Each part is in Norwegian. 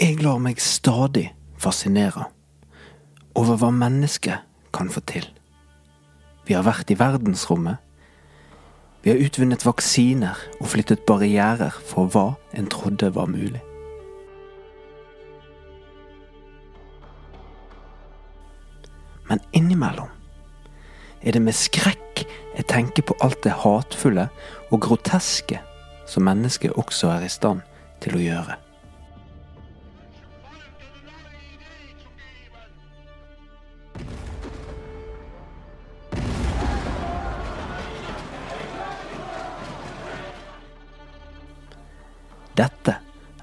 Jeg lar meg stadig fascinere over hva mennesket kan få til. Vi har vært i verdensrommet. Vi har utvunnet vaksiner og flyttet barrierer for hva en trodde var mulig. Men innimellom er det med skrekk jeg tenker på alt det hatfulle og groteske som mennesket også er i stand til å gjøre.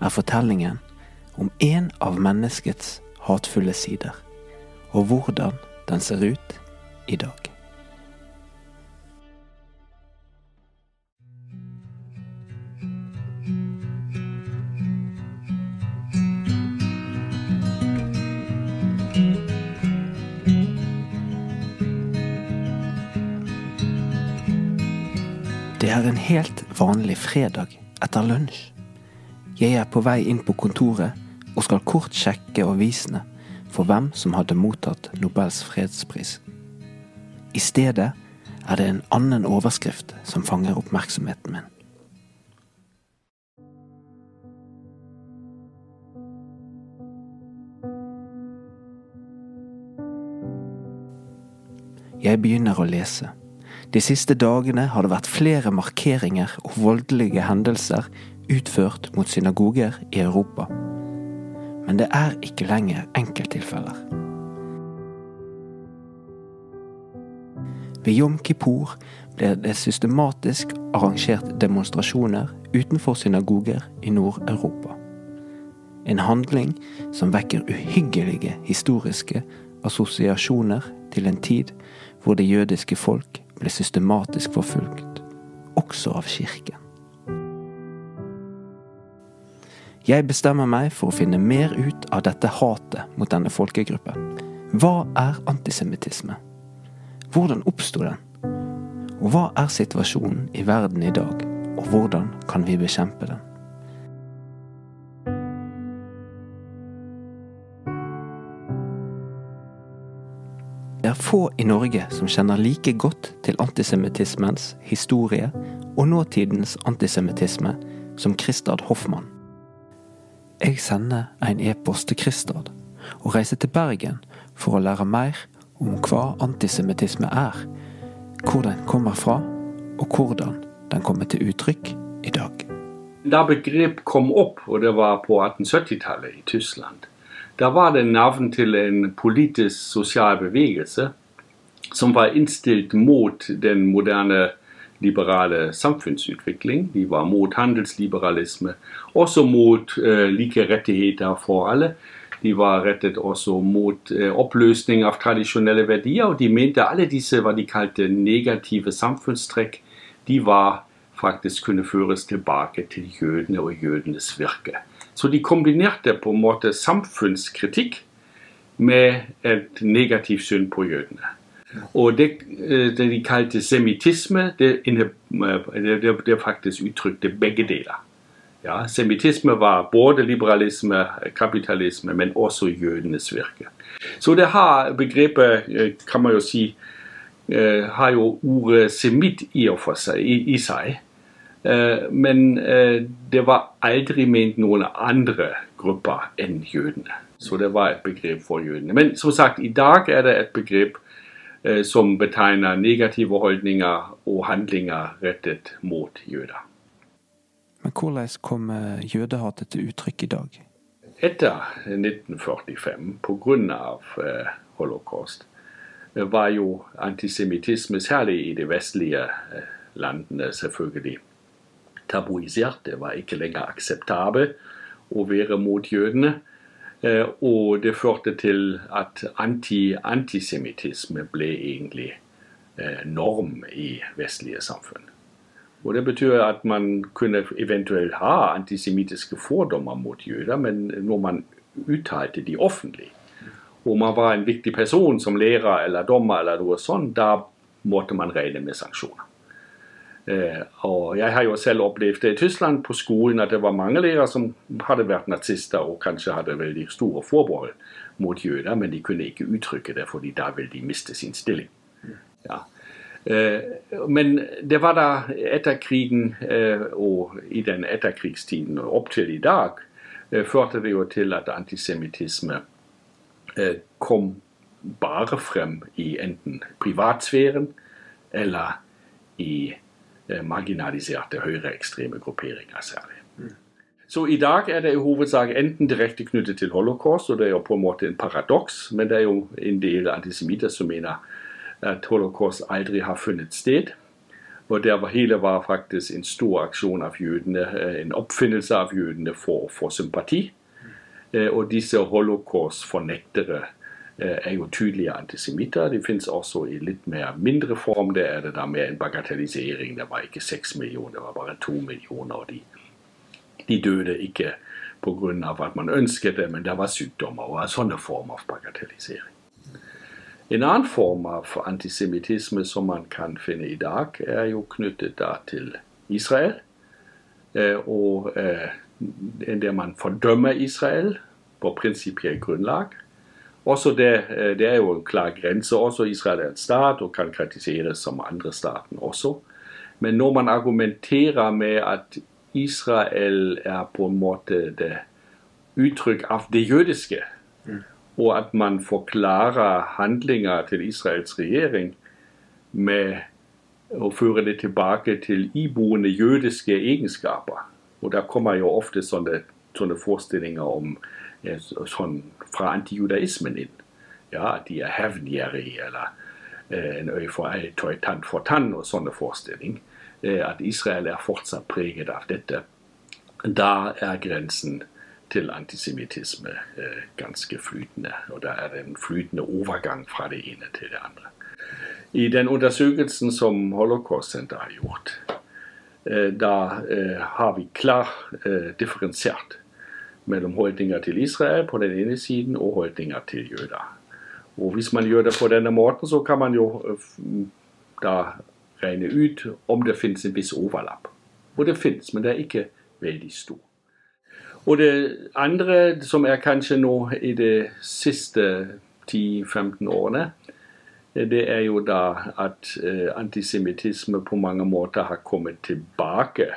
Er fortellingen om en av menneskets hatfulle sider, og hvordan den ser ut i dag. Det er en helt vanlig fredag etter lunsj. Jeg er på vei inn på kontoret og skal kort sjekke avisene for hvem som hadde mottatt Nobels fredspris. I stedet er det en annen overskrift som fanger oppmerksomheten min. Jeg begynner å lese. De siste dagene har det vært flere markeringer og voldelige hendelser utført mot synagoger i Europa. Men det er ikke lenger enkelttilfeller. Ved Jom Kippur ble det systematisk arrangert demonstrasjoner utenfor synagoger i Nord-Europa. En handling som vekker uhyggelige historiske assosiasjoner til en tid hvor det jødiske folk ble systematisk forfulgt, også av kirken. Jeg bestemmer meg for å finne mer ut av dette hatet mot denne folkegruppen. Hva er antisemittisme? Hvordan oppsto den? Og hva er situasjonen i verden i dag, og hvordan kan vi bekjempe den? Det er få i Norge som kjenner like godt til antisemittismens historie og nåtidens antisemittisme som Christad Hoffmann. Jeg sender en e-post til Christad og reiser til Bergen for å lære mer om hva antisemittisme er, hvor den kommer fra, og hvordan den kommer til uttrykk i dag. Da begrep kom opp, og det var på 1870-tallet i Tyskland, da var det navn til en politisk sosial bevegelse som var innstilt mot den moderne liberale samfunnsutvikling. De var mot handelsliberalisme, også mot uh, like rettigheter for alle. De var rettet også mot uh, oppløsning av tradisjonelle verdier, og de mente alle disse hva de kalte negative samfunnstrekk, de var faktisk kunne føres tilbake til jødene og jødenes virke. Så de kombinerte på en måte samfunnskritikk med et negativt syn. Og det, det de kalte semittisme, det, det, det faktisk uttrykte begge deler. Ja, semittisme var både liberalisme, kapitalisme, men også jødenes virke. Så det har begrepet, kan man jo si, har jo ordet semitt i, seg, i, i seg. Men det var aldri ment noen andre grupper enn jødene. Så det var et begrep for jødene. Men som sagt, i dag er det et begrep som betegner negative holdninger og handlinger rettet mot jøder. Men hvordan kom jødehatet til uttrykk i dag? Etter 1945, pga. holocaust, var jo antisemittisme, særlig i de vestlige landene, selvfølgelig tabuisert. Det var ikke lenger akseptabelt å være mot jødene. Og det førte til at anti antisemittisme ble egentlig norm i vestlige samfunn. Og Det betyr at man kunne eventuelt ha antisemittiske fordommer mot jøder, men når man uttalte de offentlig, og man var en viktig person som lærer eller dommer, eller noe sånt, da måtte man regne med sanksjoner. Eh, og jeg har jo selv opplevd det i Tyskland på skolen at det var mange lærere som hadde vært nazister og kanskje hadde veldig store forbehold mot jøder, men de kunne ikke uttrykke det, fordi da ville de miste sin stilling. Ja. Eh, men det var da etter krigen eh, og i den etterkrigstiden og opp til i dag, førte det jo til at antisemittisme kom bare frem i enten privatsfæren eller i marginaliserte høyreekstreme grupperinger særlig. Så i dag er det i hovedsak enten direkte knyttet til holocaust, og det er jo på en måte en paradoks, men det er jo en del antisemitter som mener at holocaust aldri har funnet sted. Og det hele var faktisk en stor aksjon av jødene, eh, en oppfinnelse av jødene for, for sympati. Eh, og disse holocaust-fornektere eh, er jo tydelige antisemitter. De finnes også i litt mer mindre form. Det er det da med en bagatellisering. Det var ikke seks millioner, det var bare to millioner. de de døde ikke pga. at man ønsket det, men det var sykdommer og sånne former av bagatellisering. En annen form av antisemittisme som man kan finne i dag, er jo knyttet til Israel. Eh, og eh, der man fordømmer Israel på prinsipielt grunnlag. Også det, eh, det, er jo en klar grense. Også Israel er en stat og kan kritiseres som andre staten også. Men når man argumenterer med at Israel er på en måte det uttrykk av det jødiske. Mm. Og at man forklarer handlinger til Israels regjering med å føre det tilbake til iboende jødiske egenskaper. Og der kommer jo ofte sånne, sånne forestillinger om eh, sånn, fra antijudaismen inn. Ja, de er hevngjerrige, eller eh, en øye for ei, tann for tann, og sånne forestillinger. Eh, at Israel er fortsatt preget av dette, da er grensen til antisemittisme eh, ganske flytende. Og da er det en flytende overgang fra det ene til det andre. I den undersøkelsen som Holocaust-senteret har gjort, eh, da har vi klar differensiert mellom holdninger til Israel på den ene siden og holdninger til jøder. Og Hvis man gjør det på denne måten, så kan man jo da regne ut om det finnes en viss overlapp. Og det finnes, men det er ikke veldig stor. Og det andre, som er kanskje nå i de siste 10-15 årene, det er jo da at eh, antisemittisme på mange måter har kommet tilbake.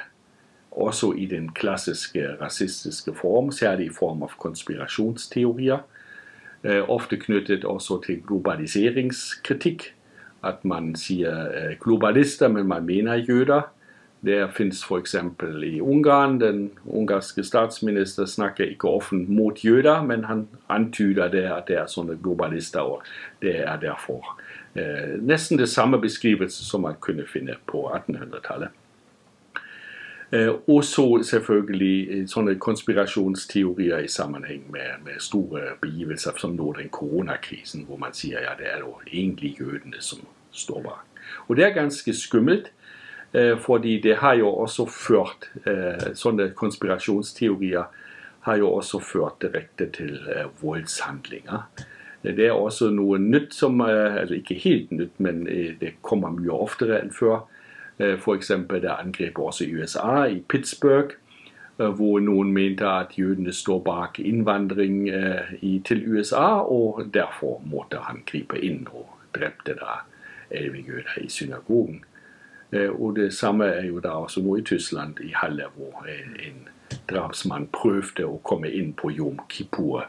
Også i den klassiske rasistiske form, særlig i form av konspirasjonsteorier. Eh, ofte knyttet også til globaliseringskritikk at man sier eh, globalister, men man mener jøder. Det fins f.eks. i Ungarn. Den ungarske statsminister snakker ikke offent mot jøder, men han antyder det at det er sånne globalister. er derfor eh, nesten det samme beskrivelse som man kunne finne på 1800-tallet. Eh, og så selvfølgelig eh, sånne konspirasjonsteorier i sammenheng med, med, store begivelser som nå den koronakrisen, hvor man sier ja, det er jo egentlig jødene som står bak. Og det er ganske skummelt, eh, fordi det har jo også ført Sånne konspirasjonsteorier har jo også ført direkte til voldshandlinger. Det er også noe nytt som altså Ikke helt nytt, men det kommer mye oftere enn før F.eks. det angrepet også i USA, i Pittsburgh, eh, hvor noen mente at jødene står bak innvandring eh, til USA, og derfor måtte han gripe inn og drepte da elleve jøder i synagogen. Og Det samme er jo da også nå i Tyskland, i Halle, hvor en drapsmann prøvde å komme inn på Jom Kippur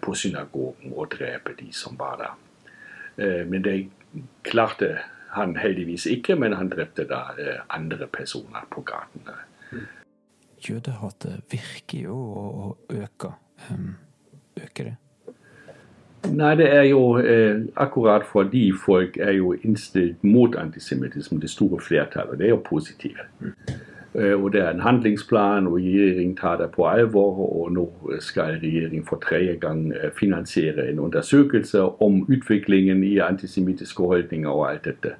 på synagogen og drepe de som var der. Men det klarte han heldigvis ikke, men han drepte da eh, andre personer på gatene. Jødehatet virker jo å øke. Øker det? Nei, det er jo eh, akkurat fordi folk er jo innstilt mot antisemittisme, det store flertallet. Det er jo positivt. Eh, og det er en handlingsplan, og regjeringen tar det på alvor. Og nå skal regjeringen for tredje gang eh, finansiere en undersøkelse om utviklingen i antisemittiske holdninger og alt dette.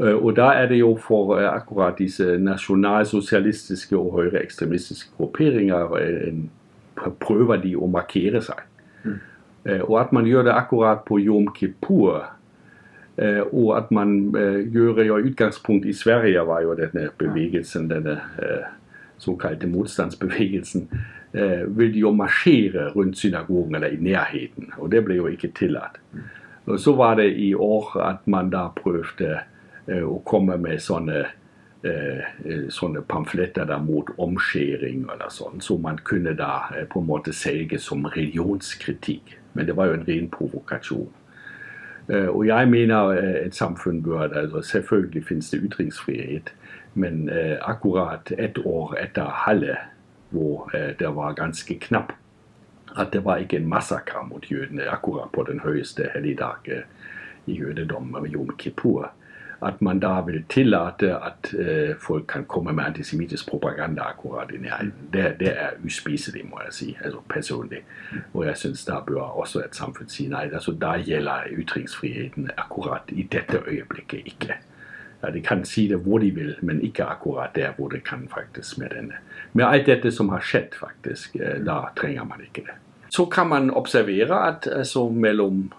Eh, og da er det jo for akkurat disse nasjonalsosialistiske og høyreekstremistiske grupperinger prøver de å markere seg. Mm. Og at man gjør det akkurat på Jom Kippur, og at man eh, gjør jo Utgangspunkt i Sverige var jo denne bevegelsen, denne eh, såkalte motstandsbevegelsen, eh, ville jo marsjere rundt synagogen eller i nærheten. Og det ble jo ikke tillatt. Og Så var det i år at man da prøvde eh, å komme med sånne Eh, eh, sånne pamfletter da mot omskjæring eller sånn, som man kunne da eh, på en måte selge som religionskritikk. Men det var jo en ren provokasjon. Og jeg mener et samfunn bør altså Selvfølgelig finnes det ytringsfrihet, men akkurat ett år etter Halle, hvor det var ganske knapp, at det var ikke en massakre mot jødene akkurat på den høyeste helligdag i jødedommen, Jom Kippur, at man da vil tillate at uh, folk kan komme med antisemittisk propaganda akkurat inn i nærheten. Det, det, er uspiselig, må jeg si, altså personlig. Og jeg syns da bør også et samfunn si nei. altså Da gjelder ytringsfriheten akkurat i dette øyeblikket ikke. Ja, de kan si det hvor de vil, men ikke akkurat der hvor det kan faktisk med denne. Med alt dette som har skjedd, faktisk, eh, da trenger man ikke det. Så kan man observere at altså, mellom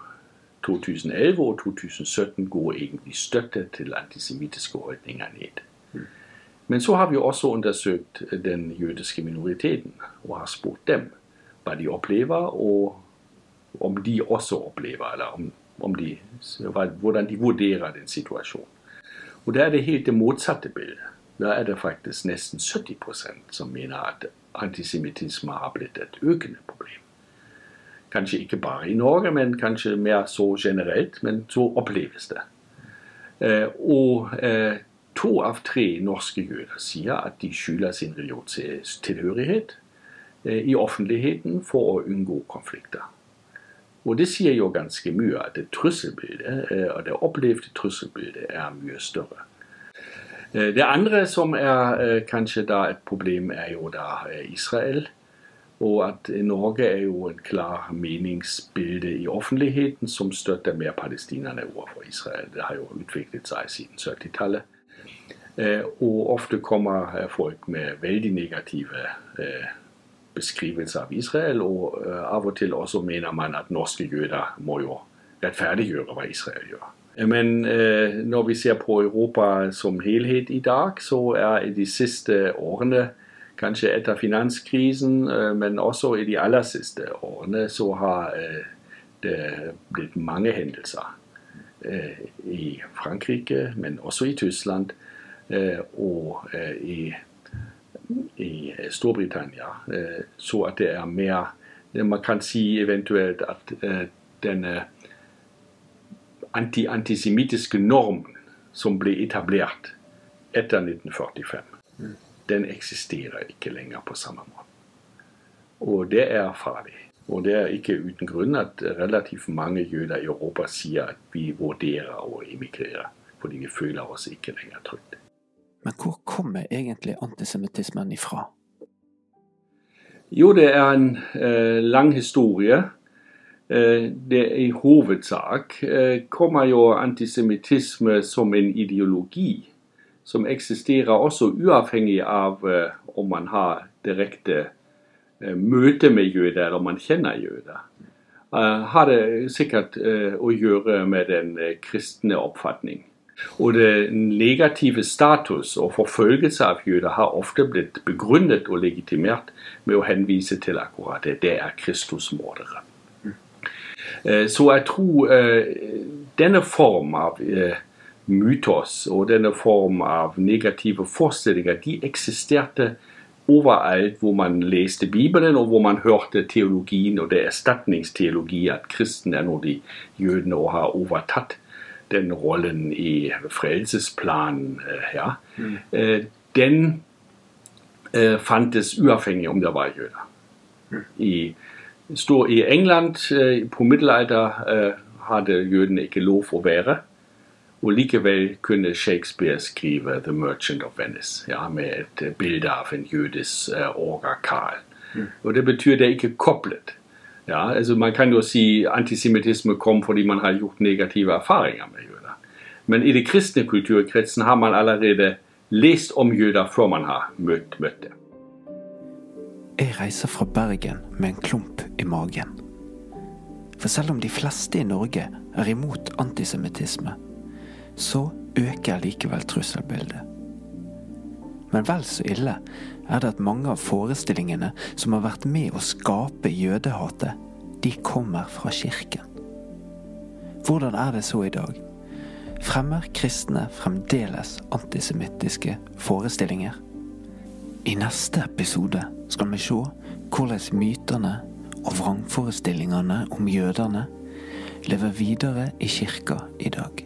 2011 og 2017 går egentlig støtte til antisemittiske holdninger ned. Men så har vi også undersøkt den jødiske minoriteten og har spurt dem hva de opplever, og om de også opplever, eller om, om de, hvordan de vurderer den situasjonen. Og Da er det helt det motsatte bildet. Da er det faktisk nesten 70 som mener at antisemittisme har blitt et økende problem. Kanskje ikke bare i Norge, men kanskje mer så generelt. Men så oppleves det. Eh, og eh, to av tre norske jøder sier at de skjuler sin religionstilhørighet eh, i offentligheten for å unngå konflikter. Og det sier jo ganske mye at det trusselbildet, og det opplevde trusselbildet er mye større. Det andre som er kanskje da et problem, er jo da Israel. Og at Norge er jo en klar meningsbilde i offentligheten som støtter mer palestinerne overfor Israel. Det har jo utviklet seg siden 70-tallet. Eh, og ofte kommer eh, folk med veldig negative eh, beskrivelser av Israel, og av og til også mener man at norske jøder må jo rettferdiggjøre hva Israel gjør. Men når vi ser på Europa som helhet i dag, så er i de siste årene kanskje etter finanskrisen, eh, men også i de aller siste årene så har eh, det blitt mange hendelser. Eh, I Frankrike, men også i Tyskland og i, i Storbritannia. Så at det er mer Man kan si eventuelt at denne anti-antisemittiske normen som ble etablert etter 1945 den eksisterer ikke lenger på samme måte. Og det er farlig. Og det er ikke uten grunn at relativt mange jøder i Europa sier at vi vurderer å emigrere, fordi vi føler oss ikke lenger trygt. Men hvor kommer egentlig antisemittismen ifra? Jo, det er en eh, lang historie. Eh, det I hovedsak eh, kommer jo antisemittisme som en ideologi som eksisterer også uavhengig av eh, om man har direkte eh, møte med jøder, eller om man kjenner jøder. Eh, har det sikkert å gjøre med den kristne oppfatning. Og den negative status og forfølgelse av jøder har ofte blitt begrunnet og legitimert med å henvise til akkurat det. Det er Kristusmordere. Så jeg tror denne form av mytos og denne form av negative forestillinger de eksisterte overalt hvor man leste Bibelen, og hvor man hørte teologien, og det er erstatningsteologi at kristen er nå de jødene og har overtatt den rollen i frelsesplanen. Eh, ja. Mm. Eh, den eh, fantes uavhengig om det var jøder. Mm. I, I England på middelalder hadde jødene ikke lov å være. Og likevel kunne Shakespeare skrive 'The Merchant of Venice' ja, med et eh, bilde av en jødisk uh, eh, orga Mm. Og Det betyr det er ikke koblet. Ja, altså Man kan jo si antisemittisme kom fordi man har gjort negative erfaringer med jøder. Men i det kristne kulturkretsen har man allerede lest om jøder før man har møtt, møtt dem. Jeg reiser fra Bergen med en klump i magen. For selv om de fleste i Norge er imot antisemittisme, så øker likevel trusselbildet. Men vel så ille er det at mange av forestillingene som har vært med å skape jødehatet, de kommer fra kirken. Hvordan er det så i dag? Fremmer kristne fremdeles antisemittiske forestillinger? I neste episode skal vi se hvordan mytene og vrangforestillingene om jødene lever videre i kirka i dag.